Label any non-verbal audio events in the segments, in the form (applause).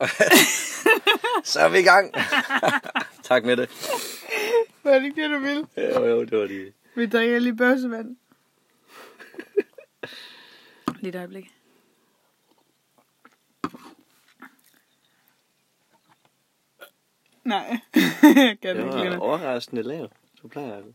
(laughs) Så er vi i gang. (laughs) tak med det. Var det ikke det, du ville? Jo, jo, det var lige. Vi drikker lige bøssevand. (laughs) lige et øjeblik. Nej, jeg kan Det ikke nu. overraskende lav. Du plejer altså.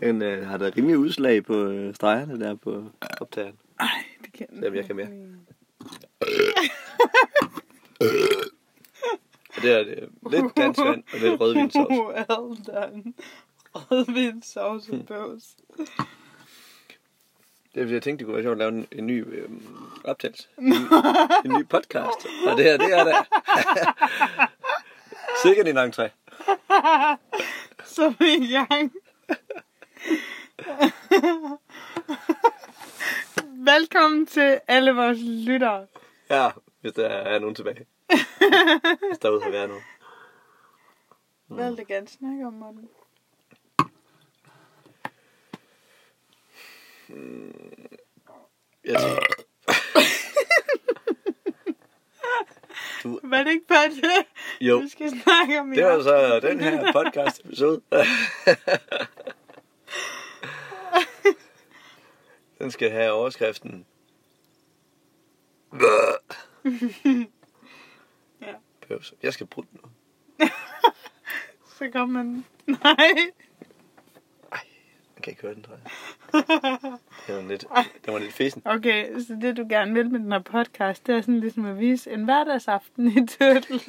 Den øh, har der rimelig udslag på øh, stregerne der på optageren. Ej, det kan Jamen, jeg kan mere. Og det er det, lidt dansk vand og lidt rødvinsauce. (laughs) Well done. Rødvinsauce og bøvs. Det jeg tænkte, det kunne være sjovt at lave en, en ny øh, optagelse. En, (laughs) en ny podcast. Og det her, det er der. (laughs) Sikkert en. Så er vi i gang. Velkommen til alle vores lyttere. Ja, hvis der er nogen tilbage. Hvis derude har været nogen. Hvad vil du gerne snakke om, Morten? Jeg tænker, Var det ikke bare det, jo, vi skal snakke om i det var så den her podcast episode. Den skal have overskriften. (laughs) Ja. Pøvs. Jeg skal bruge nu. (laughs) Så kom man... Nej. Jeg kan ikke høre den, tror jeg. (laughs) Det var lidt, det var lidt fesen. Okay, så det du gerne vil med den her podcast, det er sådan ligesom at vise en hverdagsaften i Tøttel.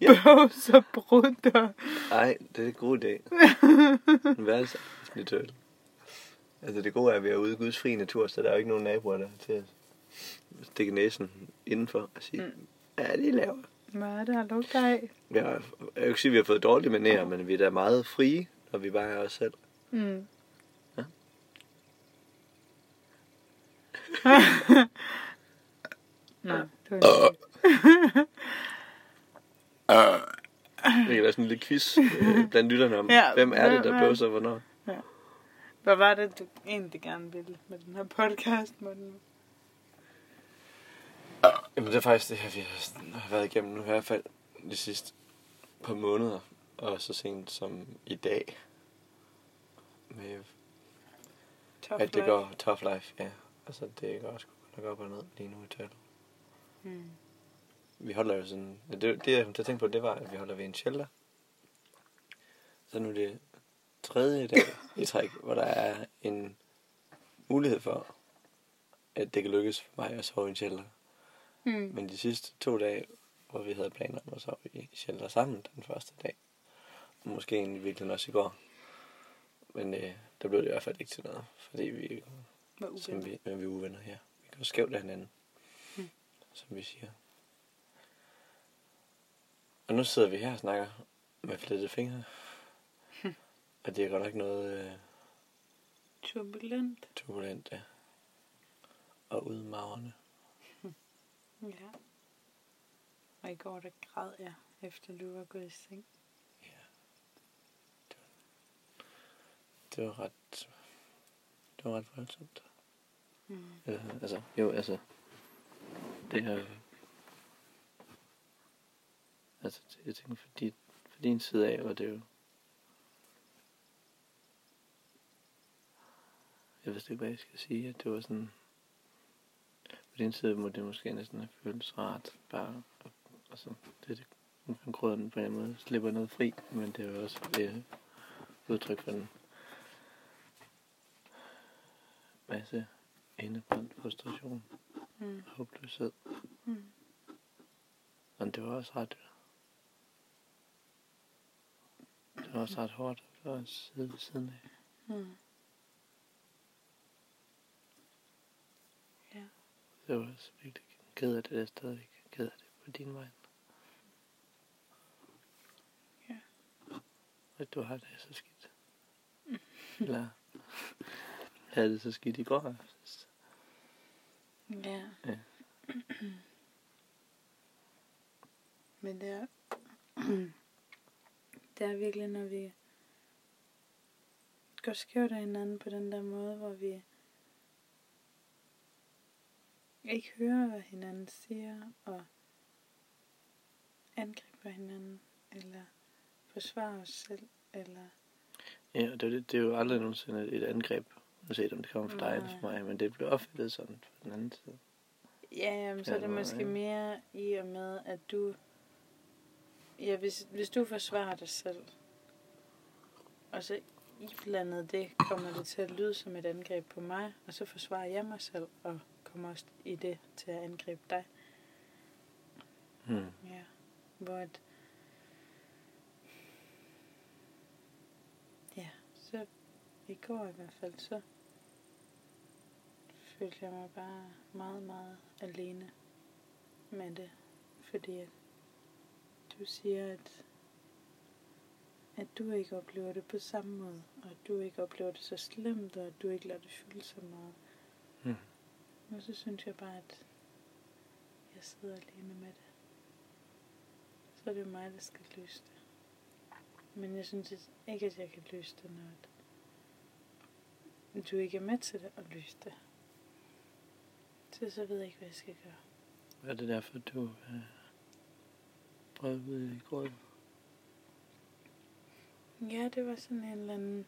Ja. Bøvs og brudt og... Nej, det er en god idé. En værelsesaften i Tøl. Altså det gode er, at vi er ude i Guds fri natur, så der er jo ikke nogen naboer der til at stikke næsen indenfor og sige, mm. er det, laver? Hvad er det, her lugter af? Jeg, jeg vil ikke sige, at vi har fået dårlige manerer, men vi er da meget frie, når vi bare er os selv. Mm. Ja. (laughs) Nej, det var ikke. Vi kan lave sådan en lille quiz øh, blandt lytterne om, (laughs) Ja, hvem er det, der er- bøvser hvornår. Hvad var det, du egentlig gerne ville med den her podcast, Morten? Jamen det er faktisk det her, vi har- været igennem nu i hvert fald de sidste par måneder, og så sent som i dag. Med Tough at det life. går tough life, ja. Altså det går sgu nok op og ned lige nu i tal. Mm. Vi holder jo sådan, det, det jeg jeg tænkte på, det var, at vi holder ved en shelter. Så nu er det tredje dag i træk, hvor der er en mulighed for, at det kan lykkes for mig at sove i en shelter. Mm. Men de sidste to dage, hvor vi havde planer om at sove i shelter sammen den første dag, og måske egentlig virkelig også i går, men øh, der blev det i hvert fald ikke til noget, fordi vi, Hvor som vi, men vi er uvenner her. Vi går skævt af hinanden, Mm. som vi siger. Og nu sidder vi her og snakker med flettede fingre. Og det er godt nok noget øh, Turbulent. turbulent, ja. Og udmagrende. (laughs) Ja. Og i går, der græd jeg, efter du var gået i seng. Det var ret, det var ret voldsomt. Mm. Ja, altså, jo, altså, det her, altså, det, jeg tænker, for, dit, for din side af, var det jo, jeg ved ikke, hvad jeg skal sige, at det var sådan, på din side må det måske næsten have føltes rart, bare, at- altså, det, det nu kan grøden på en måde slipper noget fri, men det er jo også et udtryk for en masse indebrændt frustration Mm. og håbløshed. Mm. Men det var også ret... Det var også ret hårdt at sidde ved siden af. Mm. Det var virkelig ked af det, jeg er stadigvæk ked af det på din vej. Ja. At du har det så skidt. Eller havde det så skidt i går aftes. Ja. Ja. Men det er, det er virkelig, når vi går skævt af hinanden på den der måde, hvor vi ikke høre, hvad hinanden siger, og angribe hinanden, eller forsvare os selv, eller... Ja, det, er det, det er jo aldrig nogensinde et angreb, uanset om det kommer fra dig eller fra mig, men det bliver opfattet sådan på den anden side. Ja, jamen, så er det måske ja. mere i og med, at du... Ja, hvis, hvis du forsvarer dig selv, og så iblandet det, kommer det til at lyde som et angreb på mig, og så forsvarer jeg mig selv, og kommer også i det til at angribe dig. Hmm. Ja. Hvor at... Ja, så i går i hvert fald, så følte jeg mig bare meget, meget alene med det. Fordi at du siger, at, at du ikke oplever det på samme måde, og at du ikke oplever det så slemt, og at du ikke lader det fylde så meget. Hmm. Og så synes jeg bare, at jeg sidder alene med det. Så er det mig, der skal løse det. Men jeg synes ikke, at jeg kan løse det, når du ikke er med til det at løse det. Så så ved jeg ikke, hvad jeg skal gøre. Er det derfor, du øh, ud i grød? Ja, det var sådan en eller anden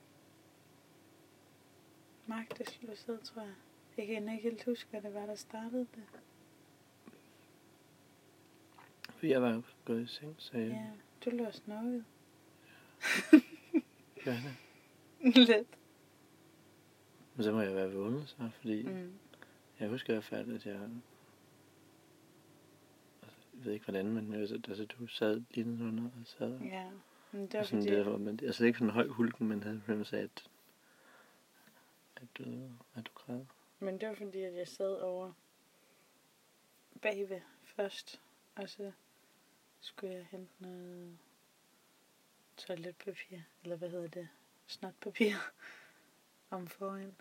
magtesløshed, tror jeg. Jeg kan ikke helt huske, hvad det var, der startede det. Jeg var jo gået i seng, så jeg Ja, du lå og snorket. gør (laughs) det. (laughs) Lidt. Men så må jeg være vågnet så, fordi mm. Jeg husker i hvert fald, at jeg... Altså, jeg ved ikke hvordan, men jeg, altså, du sad lige nedenunder og sad. Ja, men det var sådan fordi... der, man, altså ikke sådan en høj hulken, men havde af, at, at, du, at du græd. Men det var fordi, at jeg sad over bagved først, og så skulle jeg hente noget toiletpapir, eller hvad hedder det, snotpapir, (laughs) om foran.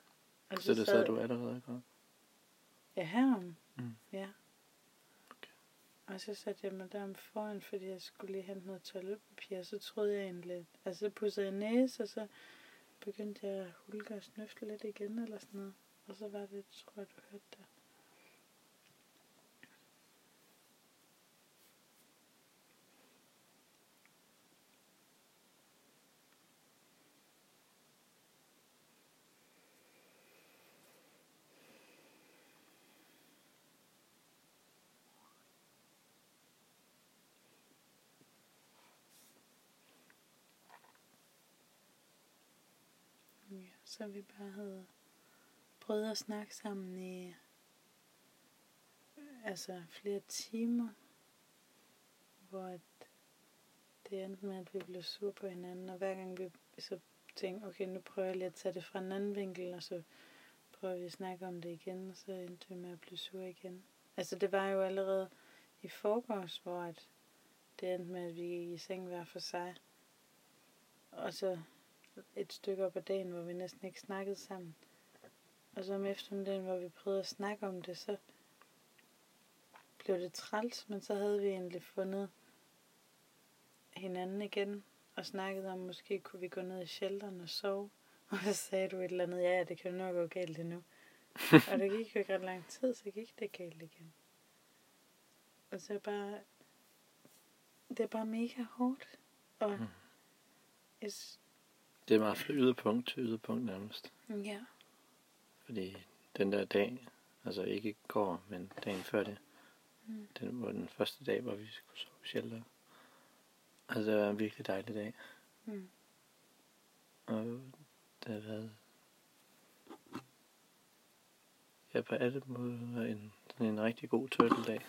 Og Så, så det sad du allerede græd. Ja, herom. Mm. Ja. Okay. Og så satte jeg mig der om foran, fordi jeg skulle lige hente noget toiletpapir, og så troede jeg egentlig, altså så pudsede jeg næse, og så begyndte jeg at hulke og snøfte lidt igen, eller sådan noget. Og så var det, tror jeg, du hørte der. Ja, så vi bare havde prøvet at snakke sammen i altså flere timer, hvor at det endte med, at vi blev sure på hinanden, og hver gang vi så tænkte, okay, nu prøver jeg lige at tage det fra en anden vinkel, og så prøver vi at snakke om det igen, og så endte vi med at blive sure igen. Altså det var jo allerede i forgårs, hvor at det endte med, at vi gik i seng hver for sig. Og så et stykke op ad dagen, hvor vi næsten ikke snakkede sammen. Og så om eftermiddagen, hvor vi prøvede at snakke om det, så blev det træls, men så havde vi egentlig fundet hinanden igen og snakket om, måske kunne vi gå ned i shelteren og sove. (laughs) Og så sagde du et eller andet, ja, det kan jo nok gå galt endnu. (laughs) og det gik jo ikke ret lang tid, så gik det galt igen. Og så bare, det er bare mega hårdt. Og Mm. jeg, Det er meget fra yderpunkt til yderpunkt nærmest. ja, Fordi den der dag, altså ikke går, men dagen før det, Mm. den var den første dag, hvor vi skulle sove i shelter. Altså, det var en virkelig dejlig dag. mm, Og det har været ja, på alle måder en, sådan en rigtig god turtledag.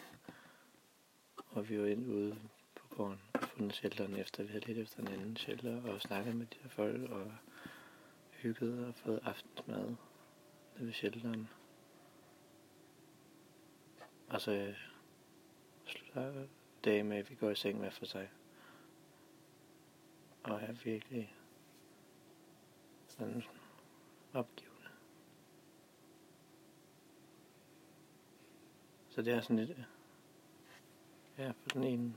Og vi var inde ude på gården og fundet shelteren efter, vi havde lidt efter en anden shelter og snakket med de her folk og hygget og fået aftensmad ved shelteren. Og så slutter dagen med, at vi går i seng med for sig. Og er virkelig sådan opgivende. Så det er sådan lidt, ja, på sådan en,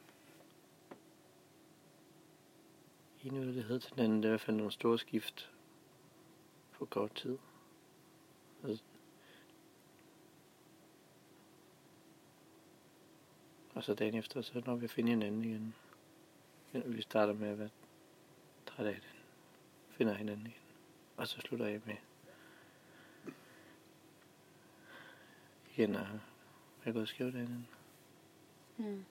en yderlighed til den anden, det er i hvert fald nogle store skift på kort tid. Og så dagen efter, så når vi finder hinanden igen. Vi starter med at være træt af den. Finder hinanden igen. Og så slutter jeg med igen at være gået skævt af hinanden. Mm.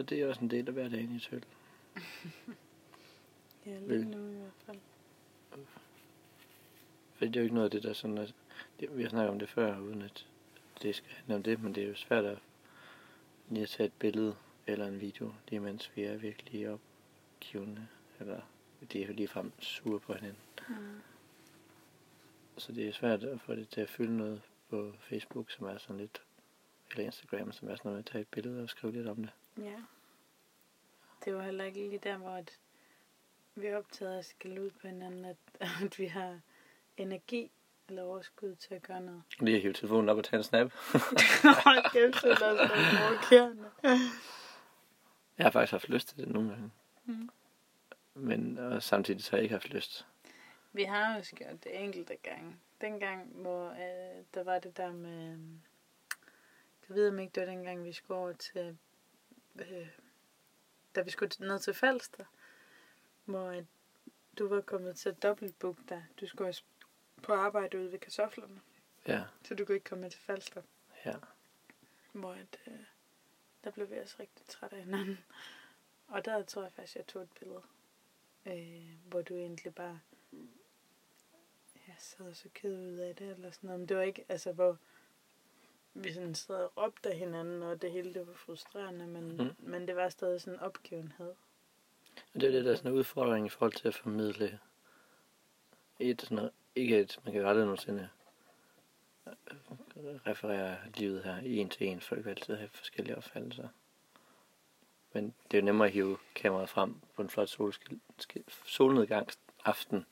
Så det er også en del af hverdagen i Tøl. (laughs) Ja, lige Vel. nu i hvert fald. For det er jo ikke noget af det, der sådan er, det, vi har snakket om det før, uden at det skal handle om det, men det er jo svært at lige at tage et billede eller en video, lige mens vi er virkelig opgivende, eller de er jo ligefrem sure på hinanden. Mm. Så det er svært at få det til at fylde noget på Facebook, som er sådan lidt, eller Instagram, som er sådan noget med at tage et billede og skrive lidt om det. Ja. Det var heller ikke lige der, hvor at vi optaget af at skille ud på hinanden, at, (laughs) at vi har energi eller overskud til at gøre noget. Lige at hive telefonen op og tage en snap. (laughs) Hold kæft, det er så provokerende. Jeg har faktisk haft lyst til det nogle gange. Mm. Men og samtidig så har jeg ikke haft lyst. Vi har jo gjort det enkelte gange. Dengang, hvor øh, der var det der med... Jeg ved om ikke, det var dengang, vi skulle over til... Øh, da vi skulle ned til Falster, hvor at du var kommet til at dobbeltbook dig. Du skulle også på arbejde ude ved kartoflerne, Ja, så du kunne ikke komme med til Falster. ja. Hvor at, øh, der blev vi også rigtig trætte af hinanden. (laughs) Og der tror jeg faktisk, jeg tog et billede, øh, hvor du egentlig bare ja, sad så ked ud af det, eller sådan noget. Men det var ikke, altså, hvor vi sådan sad og råbte af hinanden, og det hele det var frustrerende, men, Mm. men det var stadig sådan en opgivenhed. Og det er det, der er sådan en udfordring i forhold til at formidle et sådan ikke et, man kan aldrig nogensinde øh, referere livet her en til en, folk vil altid have forskellige opfattelser. Men det er jo nemmere at hive kameraet frem på en flot solnedgangsaften,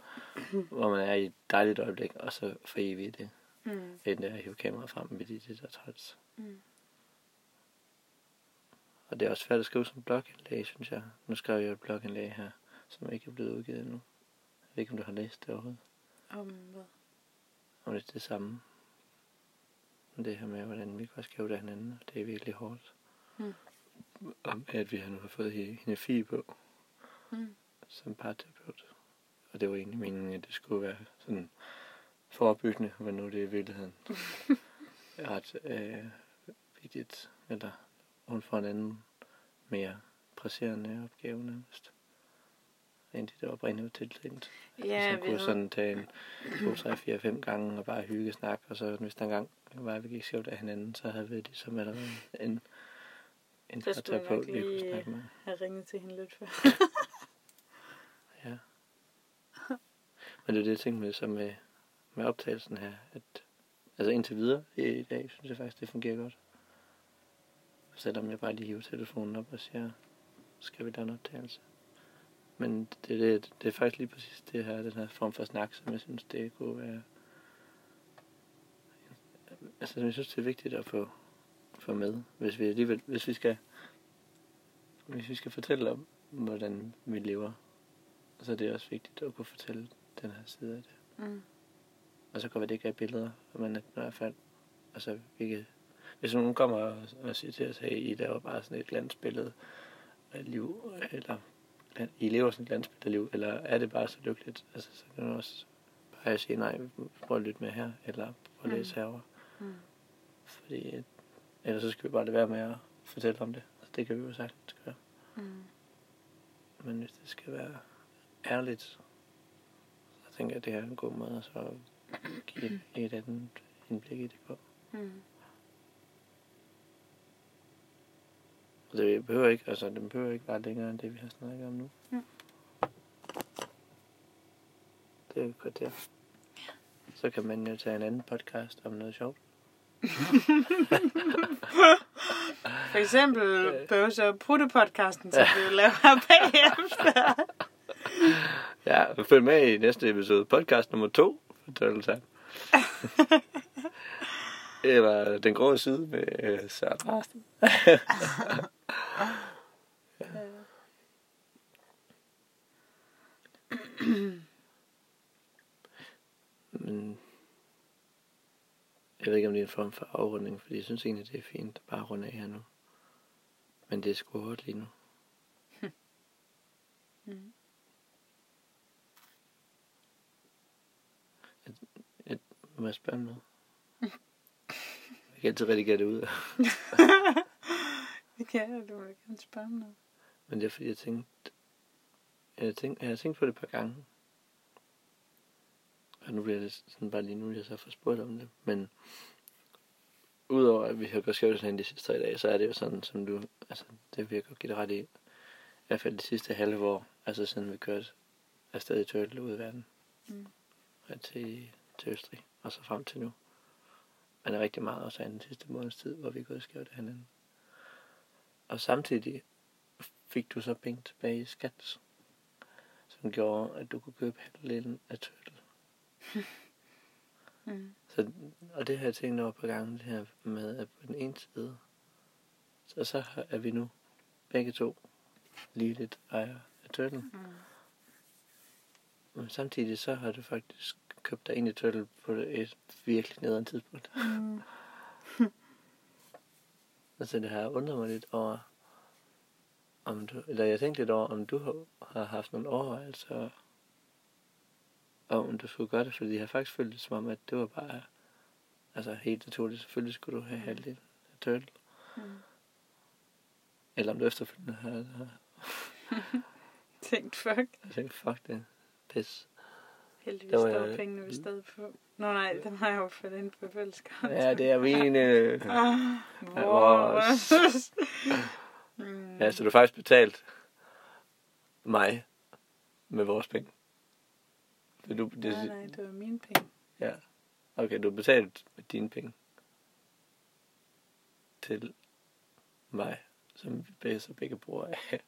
hvor man er i et dejligt øjeblik, og så for evigt det, Mm. end det at hive kameraet frem midt i det der træls. Mm. Og det er også svært at skrive som blogindlæg, synes jeg. Nu skrev jeg et blogindlæg her, som ikke er blevet udgivet endnu. Jeg ved ikke, om du har læst det overhovedet. Om hvad? Om det er det samme. Det her med, hvordan vi går skævt af hinanden, og det er virkelig hårdt. Mm. Om at vi har nu har fået hende Fie på Mm. som parterapeut. Og det var egentlig meningen, at det skulle være sådan forebyggende, men nu er det i virkeligheden (laughs) ret øh, vigtigt, eller hun får en anden mere presserende opgave nærmest. End det, der oprindeligt var tiltænkt. Ja, så vi kunne sådan tage en 2, 3, 4, 5 gange og bare hygge snak, og så hvis der engang var, vi gik skævt af hinanden, så havde vi ligesom allerede en, en Så skulle parterapeut, vi kunne snakke med. have ringet til hende lidt før. Ja. (laughs) Men det er det, jeg tænkte med, så med, med optagelsen her, at altså indtil videre i dag, synes jeg faktisk, det fungerer godt. Selvom jeg bare lige hiver telefonen op og siger, skal vi da en optagelse? Men det, det, det er faktisk lige præcis det her, den her form for snak, som jeg synes, det kunne være... Altså, jeg synes, det er vigtigt at få, få med, hvis vi alligevel, hvis vi skal, hvis vi skal fortælle om, hvordan vi lever, så er det også vigtigt at kunne fortælle den her side af det. Mm. Og så kan det ikke have billeder, men at i hvert fald, altså, vi kan, hvis nogen kommer og, og siger til os, hey, I laver bare sådan et glansbillede af liv, eller I lever sådan et glansbillede af liv, eller er det bare så lykkeligt? Altså, så kan man også bare sige, nej, prøv at lytte med her, eller prøv at læse Mm. herovre. Mm. Fordi, ellers så skal vi bare lade være med at fortælle om det. Altså, det kan vi jo sagtens gøre. Mm. Men hvis det skal være ærligt, så tænker jeg, at det her er en god måde så give et, et andet indblik i det på. Mm. Og det behøver ikke, altså det behøver ikke være længere end det, vi har snakket om nu. Mm. Det er jo et kvarter. Så kan man jo tage en anden podcast om noget sjovt. (laughs) For eksempel Bøvse og Prutte podcasten, som vi laver her bagefter. (laughs) Ja, følg med i næste episode. Podcast nummer to for Turtle Time. Eller Den Grå Side med øh, Søren Rasten. (laughs) Men jeg ved ikke, om det er en form for afrunding, fordi jeg synes egentlig, det er fint at bare runde af her nu. Men det er sgu hårdt lige nu. (laughs) Mm. Må jeg spørge noget? Jeg kan altid redigere det ud. (laughs) Det kan jeg, du vil gerne spørge noget. Men det er fordi, jeg tænkte... Jeg, tænkte, jeg har tænkt på det et par gange. Og nu bliver det sådan bare lige nu, jeg så får spurgt om det. Men udover at vi har gået skævt sådan de sidste tre dage, så er det jo sådan, som du... Altså, det virker at give det ret i. I hvert fald de sidste halve år. Altså siden vi kørte afsted i Turtle ud i verden. Mm. Til, til Østrig. Og så frem til nu. Men er rigtig meget også af den sidste måneds tid, hvor vi er gået skævt af hinanden. Og samtidig fik du så penge tilbage i skat, som gjorde, at du kunne købe halvdelen af Turtle. (laughs) Mm. Så, og det har jeg tænkt over på gangen, det her med, at på den ene side, så, så er vi nu begge to lige lidt ejer af Turtle. Mm. Men samtidig så har du faktisk købt dig ind i Turtle på et virkelig nederen tidspunkt. Mm. (laughs) Altså det har undret mig lidt over, om du, eller jeg tænkte lidt over, om du har, har haft nogle overvejelser om du skulle gøre det, fordi jeg har faktisk følt det som om, at det var bare, altså helt naturligt, selvfølgelig skulle du have halvdelen af Turtle. Mm. Eller om du efterfølgende har, har (laughs) Tænkt, fuck. har tænkt, fuck det, pis. Heldigvis Der var står jeg- pengene vi stadig på. Nå nej, den har jeg jo fået ind på fælleskonto. Ja, det er mine. Ah, (laughs) vores. mm. Ja, så du har faktisk betalt mig med vores penge. Det, du, det, Nej, nej, det var mine penge. Ja. Okay, du har betalt med dine penge. Til mig, som vi begge, så begge bruger af.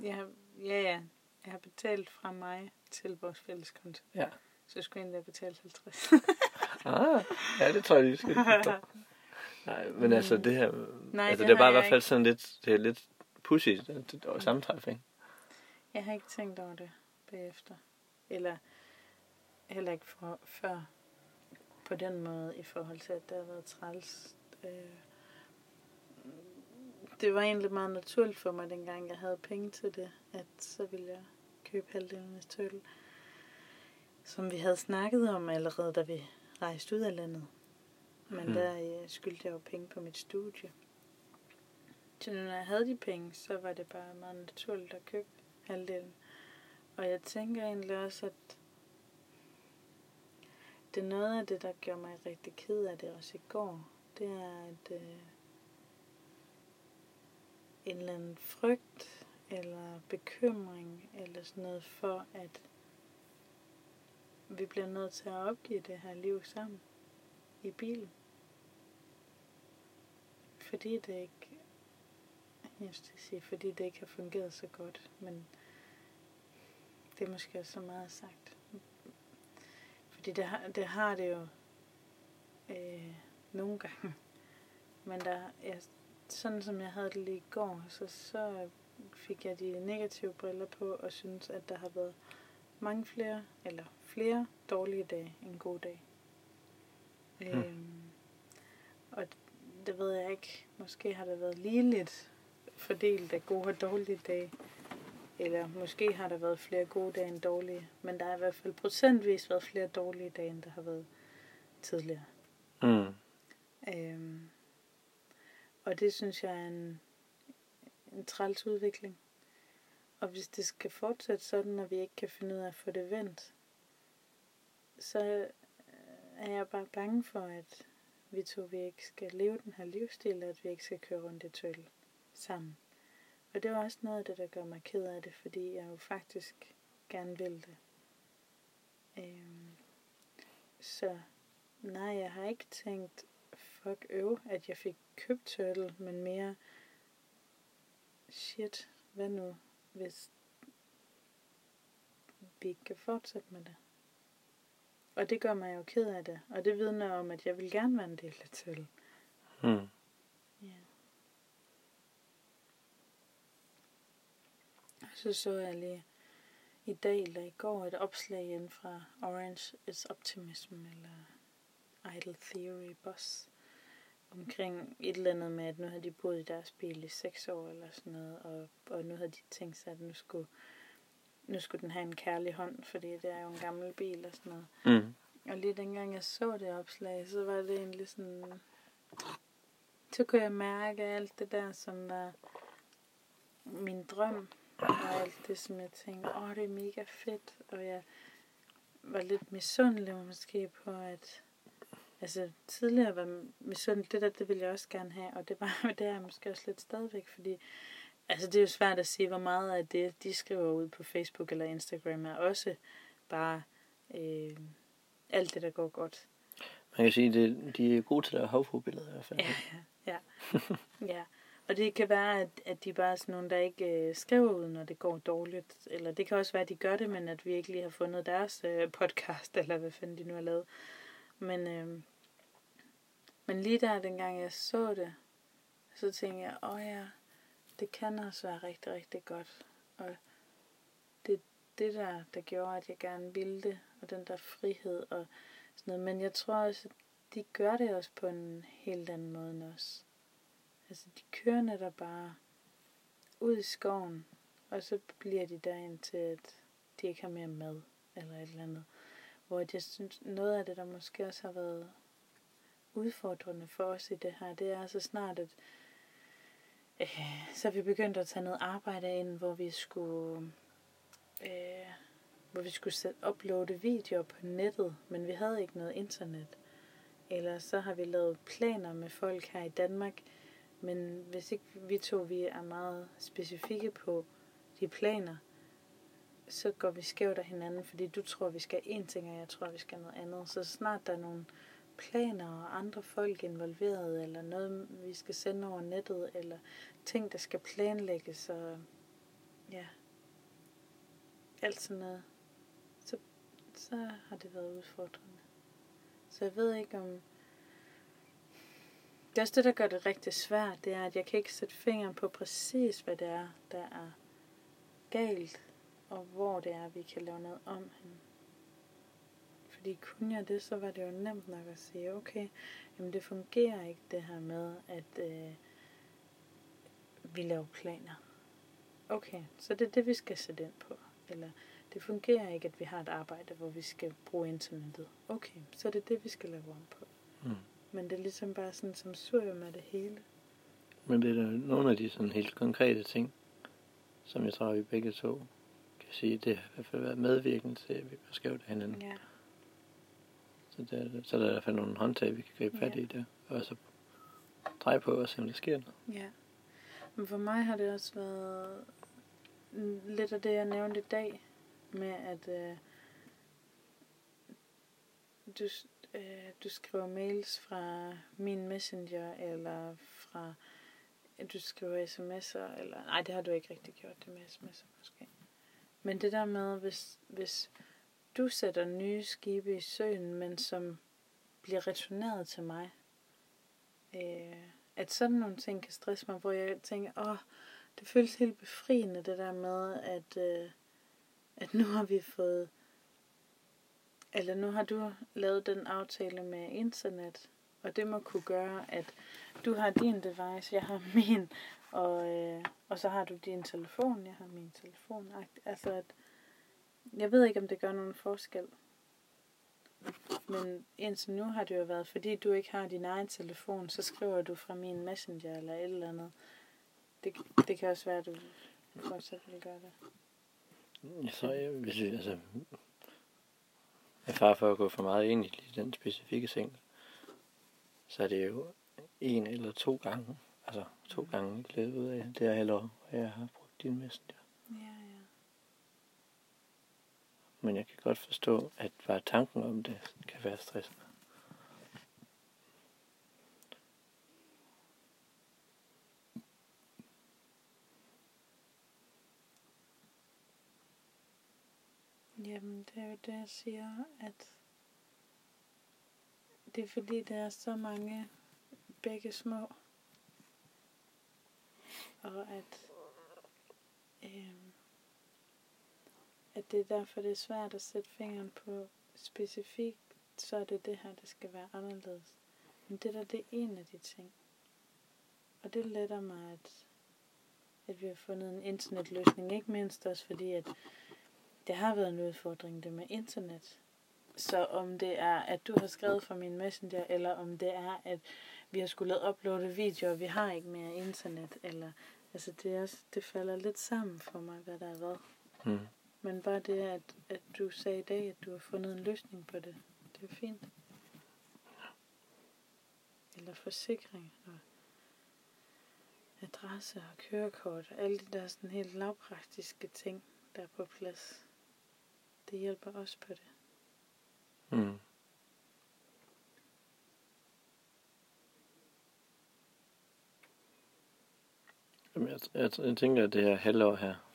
Har, ja, ja. Jeg har betalt fra mig til vores fælleskonto. Ja. Så jeg skulle egentlig have betalt 50. Ah, ja, det tror jeg lige, vi skal. Nej, men altså det her... Nej, altså, det det er bare i hvert fald sådan lidt... Det er lidt pussy, det, det var sammentræf, ikke? jeg har ikke tænkt over det bagefter. Eller heller ikke for, før på den måde i forhold til, at det har været træls. Øh, det var egentlig meget naturligt for mig, dengang jeg havde penge til det, at så ville jeg købe halvdelen af tøl. Som vi havde snakket om allerede, da vi rejste ud af landet. Men Hmm. der øh, skyldte jeg jo penge på mit studie. Så når jeg havde de penge, så var det bare meget naturligt at købe halvdelen. Og jeg tænker egentlig også, at det er noget af det, der gjorde mig rigtig ked af det også i går. Det er, at øh, en eller anden frygt eller bekymring eller sådan noget for, at vi bliver nødt til at opgive det her liv sammen i bilen. Fordi det ikke, jeg skal sige, fordi det ikke har fungeret så godt, men det er måske også så meget sagt. Fordi det har det, har det jo øh, nogle gange. Men der, jeg, sådan som jeg havde det lige i går, så, så fik jeg de negative briller på og synes, at der har været mange flere, eller flere dårlige dage end gode dage. Mm. Øhm, og det ved jeg ikke. Måske har der været ligeligt fordelt af gode og dårlige dage. Eller måske har der været flere gode dage end dårlige. Men der har i hvert fald procentvis været flere dårlige dage, end der har været tidligere. Mm. Øhm, og det synes jeg er en, en træls udvikling. Og hvis det skal fortsætte sådan, og vi ikke kan finde ud af at få det vendt, så øh, er jeg bare bange for, at vi to vi ikke skal leve den her livsstil, og at vi ikke skal køre rundt i tøl sammen. Og det er også noget af det, der gør mig ked af det, fordi jeg jo faktisk gerne vil det. Øhm, så nej, jeg har ikke tænkt, fuck øv, at jeg fik købt turtle, men mere, shit, hvad nu, hvis vi ikke kan fortsætte med det. Og det gør mig jo ked af det, og det vidner om, at jeg vil gerne være en del af turtle. Mm. Ja. Så så jeg lige i dag eller i går et opslag ind fra Orange is Optimism eller Idle Theory Boss omkring et eller andet med, at nu havde de boet i deres bil i seks år eller sådan noget, og, og nu havde de tænkt sig, at nu skulle, nu skulle den have en kærlig hånd, fordi det er jo en gammel bil og sådan noget. Mm. Og lige dengang jeg så det opslag, så var det egentlig sådan... Så kunne jeg mærke alt det der, som var min drøm. Og alt det, som jeg tænkte, åh, det er mega fedt. Og jeg var lidt misundelig måske på, at... Altså, tidligere var misundelig, det der, det ville jeg også gerne have. Og det, var, (laughs) det er jeg måske også lidt stadigvæk, fordi... Altså, det er jo svært at sige, hvor meget af det, de skriver ud på Facebook eller Instagram, er også bare... Øh, alt det, der går godt. Man kan sige, at de er gode til at have havfruebilleder i hvert fald. Ja, ja, ja. ja. Og det kan være, at, at de bare er sådan nogle, der ikke øh, skriver ud, når det går dårligt. Eller det kan også være, at de gør det, men at vi ikke lige har fundet deres øh, podcast, (laughs) eller hvad fanden de nu har lavet. Men, øh, men lige der, dengang jeg så det, så tænkte jeg, åh ja, det kan også være rigtig, rigtig godt. Og det det der, der gjorde, at jeg gerne ville det, og den der frihed og sådan noget. Men jeg tror også, at de gør det også på en helt anden måde end os. Altså, de kører netop bare ud i skoven, og så bliver de derind til, at de ikke har mere mad, eller et eller andet. Hvor jeg synes, noget af det, der måske også har været udfordrende for os i det her, det er så snart, at øh, så vi begyndte at tage noget arbejde ind, hvor vi skulle øh, hvor vi skulle sætte, uploade videoer på nettet, men vi havde ikke noget internet. Eller så har vi lavet planer med folk her i Danmark, men hvis ikke vi to vi er meget specifikke på de planer, så går vi skævt af hinanden, fordi du tror, vi skal én ting, og jeg tror, vi skal noget andet. Så snart der er nogle planer og andre folk involveret, eller noget, vi skal sende over nettet, eller ting, der skal planlægges, og ja, alt sådan noget, så, så har det været udfordrende. Så jeg ved ikke om... Det er også det, der gør det rigtig svært, det er, at jeg kan ikke sætte fingeren på præcis, hvad det er, der er galt, og hvor det er, vi kan lave noget om hende. Fordi kunne jeg det, så var det jo nemt nok at sige, okay, jamen det fungerer ikke det her med, at øh, vi laver planer. Okay, så det er det, vi skal sætte ind på. Eller det fungerer ikke, at vi har et arbejde, hvor vi skal bruge internettet. Okay, så er det det, vi skal lave om på. Mm. Men det er ligesom bare sådan som sur med det hele. Men det er nogle af de sådan helt konkrete ting, som jeg tror, vi begge to kan sige, det har i hvert fald været medvirkende til, at vi skævt af hinanden. Ja. Så, det, så er der i hvert fald nogle håndtag, vi kan gribe fat Ja. i der. Og så dreje på og se, om der sker noget. Ja. Men for mig har det også været lidt af det, jeg nævnte i dag, med at øh, du, øh, du skriver mails fra min messenger, eller fra du skriver sms'er, eller nej, det har du ikke rigtig gjort det med sms'er måske. Men det der med, hvis, hvis du sætter nye skibe i søen, men som bliver returneret til mig, øh, at sådan nogle ting kan stresse mig, hvor jeg tænker, åh, det føles helt befriende, det der med, at, øh, at nu har vi fået, eller nu har du lavet den aftale med internet, og det må kunne gøre, at du har din device, jeg har min, og, øh, og så har du din telefon, jeg har min telefon. Altså, at, jeg ved ikke, om det gør nogen forskel. Men indtil nu har det jo været, fordi du ikke har din egen telefon, så skriver du fra min messenger eller et eller andet. Det, det kan også være, at du fortsat vil gøre det. Jeg tror, jeg, hvis vi, altså, jeg far for at gå for meget ind i den specifikke ting, så er det jo en eller to gange, altså to gange i løbet af det her halvår, hvor jeg har brugt din messenger. Ja. Men jeg kan godt forstå, at bare tanken om det kan være stressende. Jamen, det er jo det, jeg siger, at det er fordi, der er så mange begge små. Og at øhm, at det er derfor, det er svært at sætte fingeren på specifikt, så er det det her, det skal være anderledes. Men det der, det er en af de ting. Og det letter mig, at, at vi har fundet en internetløsning. Ikke mindst også fordi, at det har været en udfordring, det med internet. Så om det er, at du har skrevet fra min messenger, eller om det er, at vi har skulle uploade videoer, vi har ikke mere internet, eller altså det, er også, det falder lidt sammen for mig, hvad der er hvad. Mm. Men bare det, at, at du sagde i dag, at du har fundet en løsning på det, det er fint. Eller forsikring, og adresse og kørekort, og alle de der sådan helt lavpraktiske ting, der er på plads. Det hjælper også på det. Mm. Jamen, jeg, jeg, jeg tænker, at det her halvår her,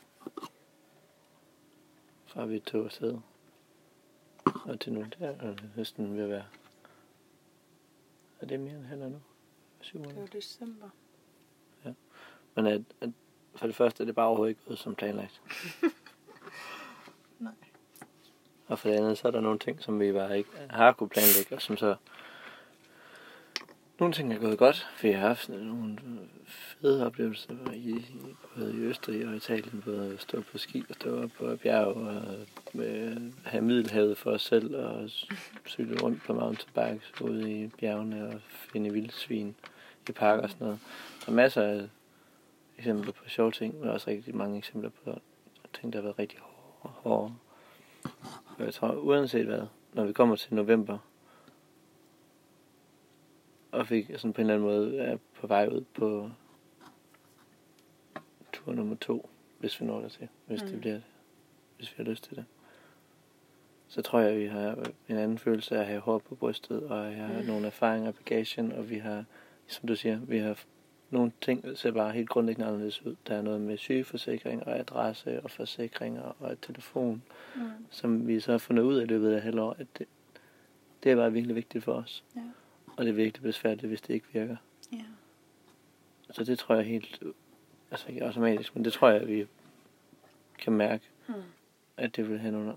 fra vi tog afsted, og til nu, der er næsten ved at være, er det mere end halvår nu? Syv Det var måneder. december. Men at, at for det første er det bare overhovedet ikke gået som planlagt. (laughs) Nej. Og for det andet, så er der nogle ting, som vi bare ikke har kunne planlægge, og som så... Nogle ting er gået godt, for jeg har haft nogle øh, fede oplevelser i, i, både i Østrig og Italien, både at stå på ski og stå op på bjerg og øh, have middelhavet for os selv og cykle rundt på mountainbikes ude i bjergene og finde vildsvin i parker og sådan noget. Der er masser af eksempler på sjove ting, men også rigtig mange eksempler på ting, der har været rigtig hårde. hårde. Og jeg tror, uanset hvad, når vi kommer til november, og vi sådan på en eller anden måde er på vej ud på tur nummer to, hvis vi når der til, hvis mm. det bliver det, hvis vi har lyst til det. Så tror jeg, at vi har en anden følelse af at have hår på brystet, og jeg har Mm. nogle erfaringer i bagagen, og vi har, som du siger, vi har nogle ting, der ser bare helt grundlæggende anderledes ud. Der er noget med sygeforsikring og adresse og forsikringer og telefon, Mm. som vi så har fundet ud af i løbet af halvår, at det, det er bare virkelig vigtigt for os. Ja. Og det virkelig besværligt, hvis det ikke virker. Ja. Så det tror jeg helt, altså ikke automatisk, men det tror jeg, at vi kan mærke, Mm. at det vil have nogle,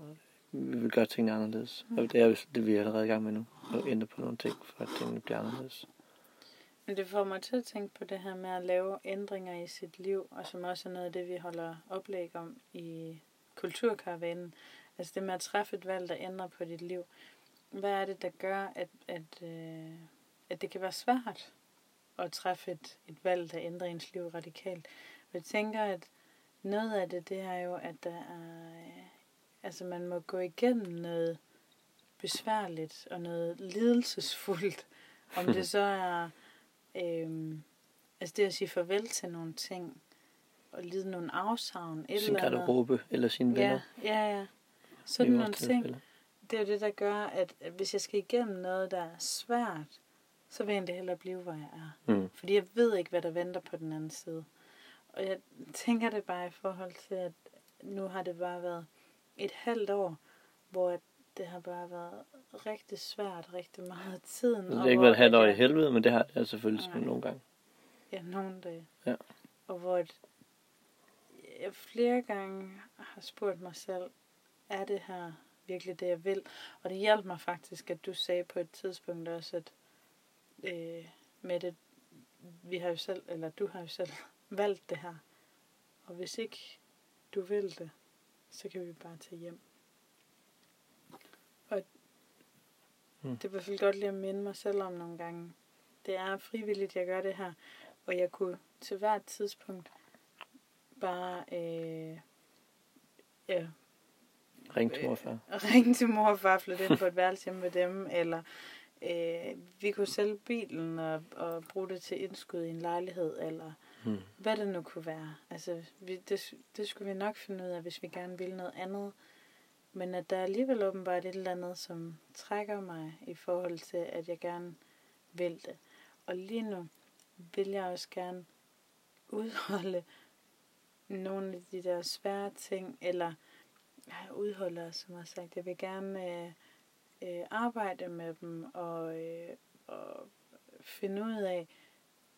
vi vil gøre tingene anderledes. Mm. Og det er jo det, vi er allerede i gang med nu, at ændre på nogle ting, for at tingene bliver anderledes. Men det får mig til at tænke på det her med at lave ændringer i sit liv, og som også er noget af det, vi holder oplæg om i kulturkaravanen. Altså det med at træffe et valg, der ændrer på dit liv. Hvad er det, der gør, at, at, øh, at det kan være svært at træffe et, et valg, der ændrer ens liv radikalt? Og jeg tænker, at noget af det, det er jo, at der er, øh, altså man må gå igennem noget besværligt og noget lidelsesfuldt. Om det så (laughs) er øhm, altså det at sige farvel til nogle ting, og lide nogle afsavn, et Sin eller garderobe eller sine venner. Ja, ja, ja. Sådan nogle ting, tilfælde. Det er jo det, der gør, at hvis jeg skal igennem noget, der er svært, så vil jeg egentlig hellere blive, hvor jeg er. Mm. Fordi jeg ved ikke, hvad der venter på den anden side. Og jeg tænker det bare i forhold til, at nu har det bare været et halvt år, hvor det har bare været rigtig svært, rigtig meget af tiden. Det har ikke været et halvt år i helvede, men det har det selvfølgelig Nej. nogle gange. Ja, nogle dage. Ja. Og hvor et, jeg flere gange har spurgt mig selv, er det her virkelig det, jeg vil? Og det hjalp mig faktisk, at du sagde på et tidspunkt også, at øh, med det, vi har jo selv, eller du har jo selv (laughs) valgt det her. Og hvis ikke du vil det, så kan vi bare tage hjem. Og Mm. det er i hvert fald godt lige at minde mig selv om nogle gange. Det er frivilligt, jeg gør det her. Og jeg kunne til hvert tidspunkt bare øh, ja, Ring til (laughs) til mor og far, flytte ind på et værelse hjemme med dem, eller øh, vi kunne sælge bilen og, og bruge det til indskud i en lejlighed, eller Mm. hvad det nu kunne være. Altså, vi, det, det skulle vi nok finde ud af, hvis vi gerne ville noget andet. Men at der er alligevel åbenbart et eller andet, som trækker mig i forhold til, at jeg gerne vil det. Og lige nu vil jeg også gerne udholde nogle af de der svære ting, eller ja, udholde, som jeg har sagt. Jeg vil gerne øh, øh, arbejde med dem og, øh, og finde ud af,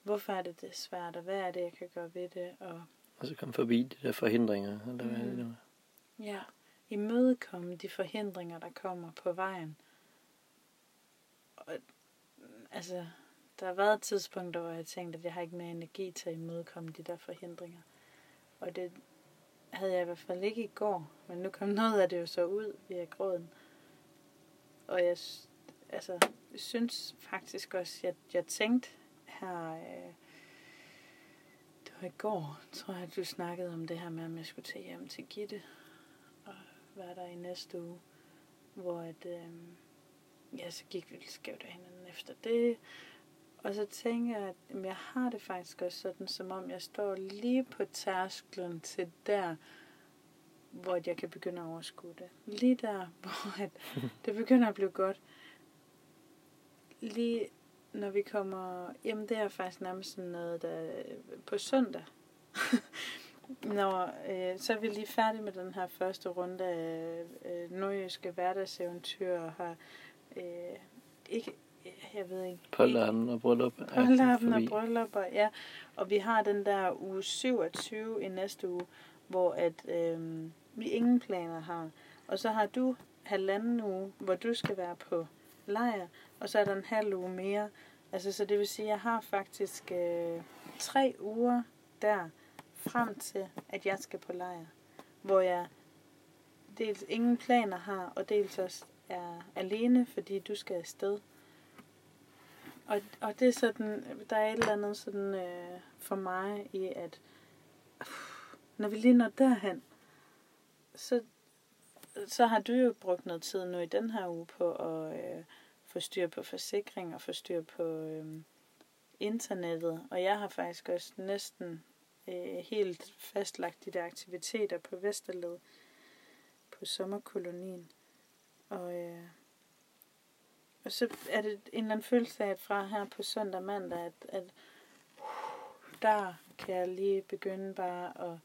hvorfor er det, det er svært, og hvad er det, jeg kan gøre ved det. Og Og så komme forbi de der forhindringer, eller hvad Mm. det nu er. ja, imødekomme de forhindringer, der kommer på vejen. Og, altså, der har været tidspunkter, hvor jeg tænkte, at jeg har ikke mere energi til at imødekomme de der forhindringer. Og det havde jeg i hvert fald ikke i går, men nu kom noget af det jo så ud via gråden. Og jeg altså, synes faktisk også, at jeg tænkte her, øh, det var i går, tror jeg, at du snakkede om det her med, at jeg skulle tage hjem til Gitte og være der i næste uge, hvor at, øh, ja, så gik vi lidt skævt af hinanden efter det, og så tænker jeg, at jamen, jeg har det faktisk også sådan, som om jeg står lige på tærsklen til der, hvor jeg kan begynde at overskue det. Lige der, (laughs) hvor at det begynder at blive godt. Lige når vi kommer... Jamen, det er faktisk nærmest sådan noget, der på søndag. (laughs) når, øh, så er vi lige færdige med den her første runde af øh, nordjyske hverdagseventyr og har øh, ikke jeg ved ikke. Polterappen og bryllup. Polterappen og bryllup, og, ja. Og vi har den der uge 27 i næste uge, hvor at øh, vi ingen planer har. Og så har du halvanden uge, hvor du skal være på lejr, og så er der en halv uge mere. Altså, så det vil sige, at jeg har faktisk øh, tre uger der, frem til, at jeg skal på lejr. Hvor jeg dels ingen planer har, og dels også er alene, fordi du skal afsted. Og, og det er sådan, der er et eller andet sådan øh, for mig i, at når vi lige når derhen, så, så har du jo brugt noget tid nu i den her uge på at øh, få styr på forsikring og få styr på øh, internettet. Og jeg har faktisk også næsten øh, helt fastlagt de der aktiviteter på Vesterled på sommerkolonien. Og øh, og så er det en eller anden følelse af, at fra her på søndag mandag, at, at uh, der kan jeg lige begynde bare at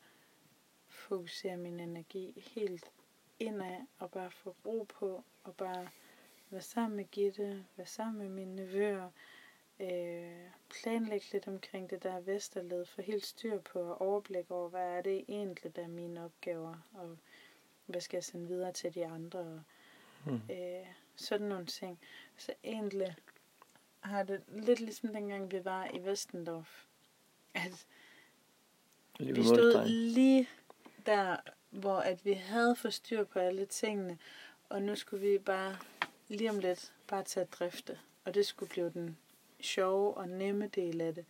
fokusere min energi helt indad, og bare få ro på, og bare være sammen med Gitte, være sammen med mine nevøer, øh, planlægge lidt omkring det der vesterled, få helt styr på og overblik over, hvad er det egentlig, der er mine opgaver, og hvad skal jeg sende videre til de andre, og, mm. øh, sådan nogle ting. Så egentlig har det lidt ligesom dengang vi var i Vestendorf. At vi stod lige der, hvor at vi havde styr på alle tingene, og nu skulle vi bare lige om lidt bare tage at drifte. Og det skulle blive den sjove og nemme del af det.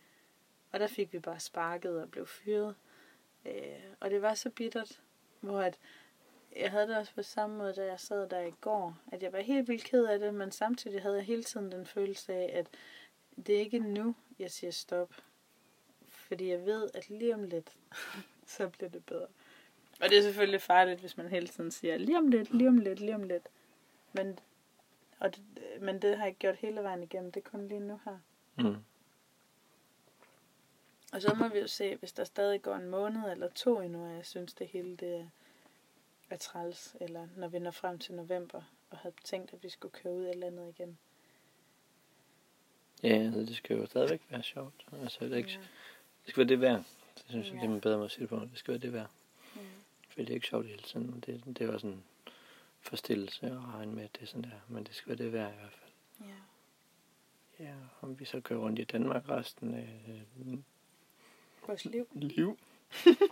Og der fik vi bare sparket og blev fyret. Øh, og det var så bittert, hvor at jeg havde det også på samme måde, da jeg sad der i går, at jeg var helt vildt ked af det, men samtidig havde jeg hele tiden den følelse af, at det er ikke nu, jeg siger stop. Fordi jeg ved, at lige om lidt, (laughs) så bliver det bedre. Og det er selvfølgelig farligt, hvis man hele tiden siger, lige om lidt, lige om lidt, lige om lidt. Men, og det, men det har jeg gjort hele vejen igennem, det er kun lige nu her. Mm. Og så må vi jo se, hvis der stadig går en måned eller to endnu, og jeg synes, det hele det er er træls, eller når vi når frem til november, og havde tænkt, at vi skulle køre ud eller andet igen. Ja, altså, det skal jo stadigvæk være sjovt. Altså, det, ikke, ja. det skal være det værd. Det synes jeg, ja. det er man bedre måde at sige det på. Det skal være det værd. Ja. For det er ikke sjovt hele tiden. Det, det er også en forstillelse at regne med, at det er sådan der. Men det skal være det værd i hvert fald. Ja. Ja, om vi så kører rundt i Danmark resten af øh, vores liv. liv.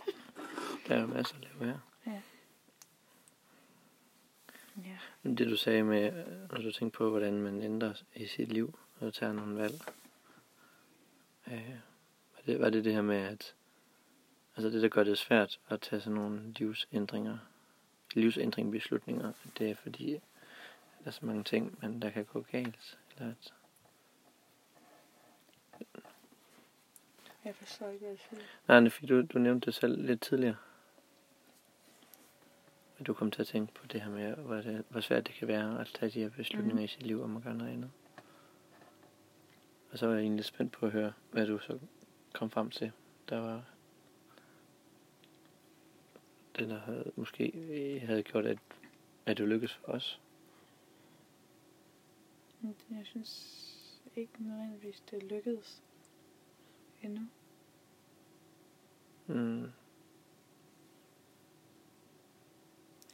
(laughs) der er masser at lave her. Ja. Ja. Det du sagde med, når du tænker på, hvordan man ændrer i sit liv og tager nogle valg. Øh, var, det, var det det her med, at altså det, der gør det svært at tage sådan nogle livsændringer, livsændring beslutninger, det er fordi, der er så mange ting, men der kan gå galt. Eller at, jeg forstår ikke, hvad siger. Nej, er du, du nævnte det selv lidt tidligere du kom til at tænke på det her med, hvor, det, hvor svært det kan være at tage de her beslutninger mm. i sit liv om at gøre noget andet. Og så var jeg egentlig spændt på at høre, hvad du så kom frem til. Der var det, der havde, måske havde gjort, at, at det lykkedes for os. Jeg synes ikke nødvendigvis, det lykkedes endnu. Mm.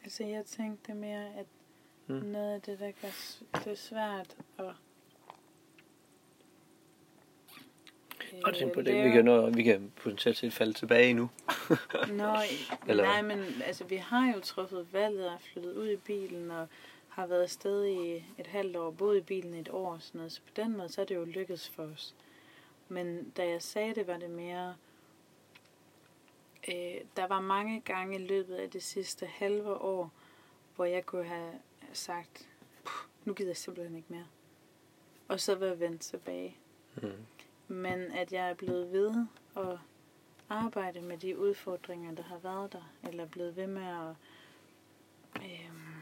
Altså, jeg tænkte mere, at Mm. noget af det, der gør det svært at... Og tænk på det, vi kan, nå, vi kan potentielt set falde tilbage nu. (laughs) Nå, (laughs) Eller- nej, men altså, vi har jo truffet valget og flyttet ud i bilen og har været afsted i et halvt år, boet i bilen et år og sådan noget. Så på den måde, så er det jo lykkedes for os. Men da jeg sagde det, var det mere... Øh, der var mange gange i løbet af det sidste halve år, hvor jeg kunne have sagt, "Puh, nu gider jeg simpelthen ikke mere. Og så være vendt tilbage. Mm. Men at jeg er blevet ved at arbejde med de udfordringer, der har været der, eller blevet ved med at øhm,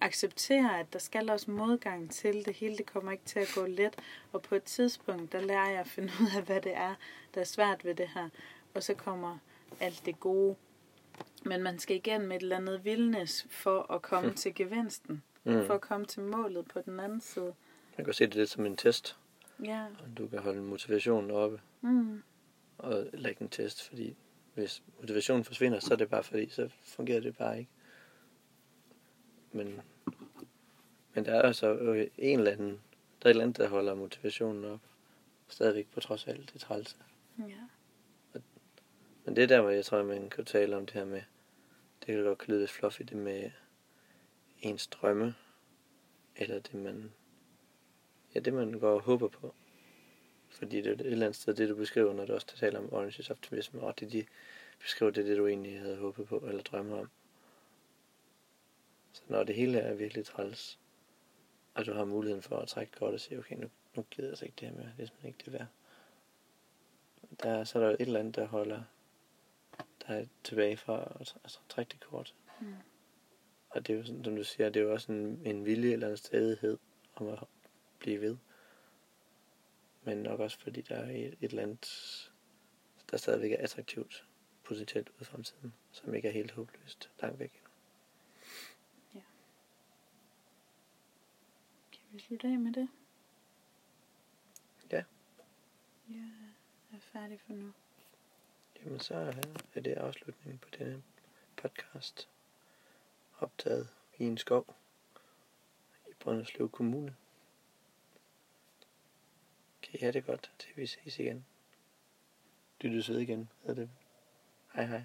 acceptere, at der skal også modgang til det hele. Det kommer ikke til at gå let. Og på et tidspunkt, der lærer jeg at finde ud af, hvad det er, der er svært ved det her. Og så kommer alt det gode. Men man skal igennem et eller andet vildnes for at komme Hmm. til gevinsten. Mm. For at komme til målet på den anden side. Man kan se det lidt som en test, Ja. og du kan holde motivationen oppe, Mm. og ikke en test, fordi hvis motivationen forsvinder, så er det bare fordi, så fungerer det bare ikke. Men, men der er altså en eller anden, der er et eller andet, der holder motivationen op, stadigvæk på trods af alt det trælse. Ja. Men det er der, hvor jeg tror, man kan tale om det her med, det kan godt kan lyde lidt fluffy, det med ens drømme, eller det man, ja, det man går og håber på. Fordi det er et eller andet sted, det du beskriver, når du også taler om Orange is Optimism, og det de beskriver, det er det, du egentlig havde håbet på, eller drømmer om. Så når det hele er virkelig træls, og du har muligheden for at trække godt og sige, okay, nu, nu gider jeg altså ikke det her mere, det er simpelthen ikke det værd. Der, så er der et eller andet, der holder der er tilbage fra at altså, trække det kort. Mm. Og det er jo sådan, som du siger, det er jo også en, en vilje eller en stadighed om at blive ved. Men nok også fordi der er et, et eller andet, der stadigvæk er attraktivt potentielt ud i fremtiden, som ikke er helt håbløst langt væk endnu. Kan vi slutte af med det? Ja. Jeg er færdig for nu. Jamen så er er det afslutningen på denne podcast, optaget i en skov i Brønderslev Kommune. Kan I have det godt, til vi ses igen. Lyttes ved igen, hedder det. Hej hej.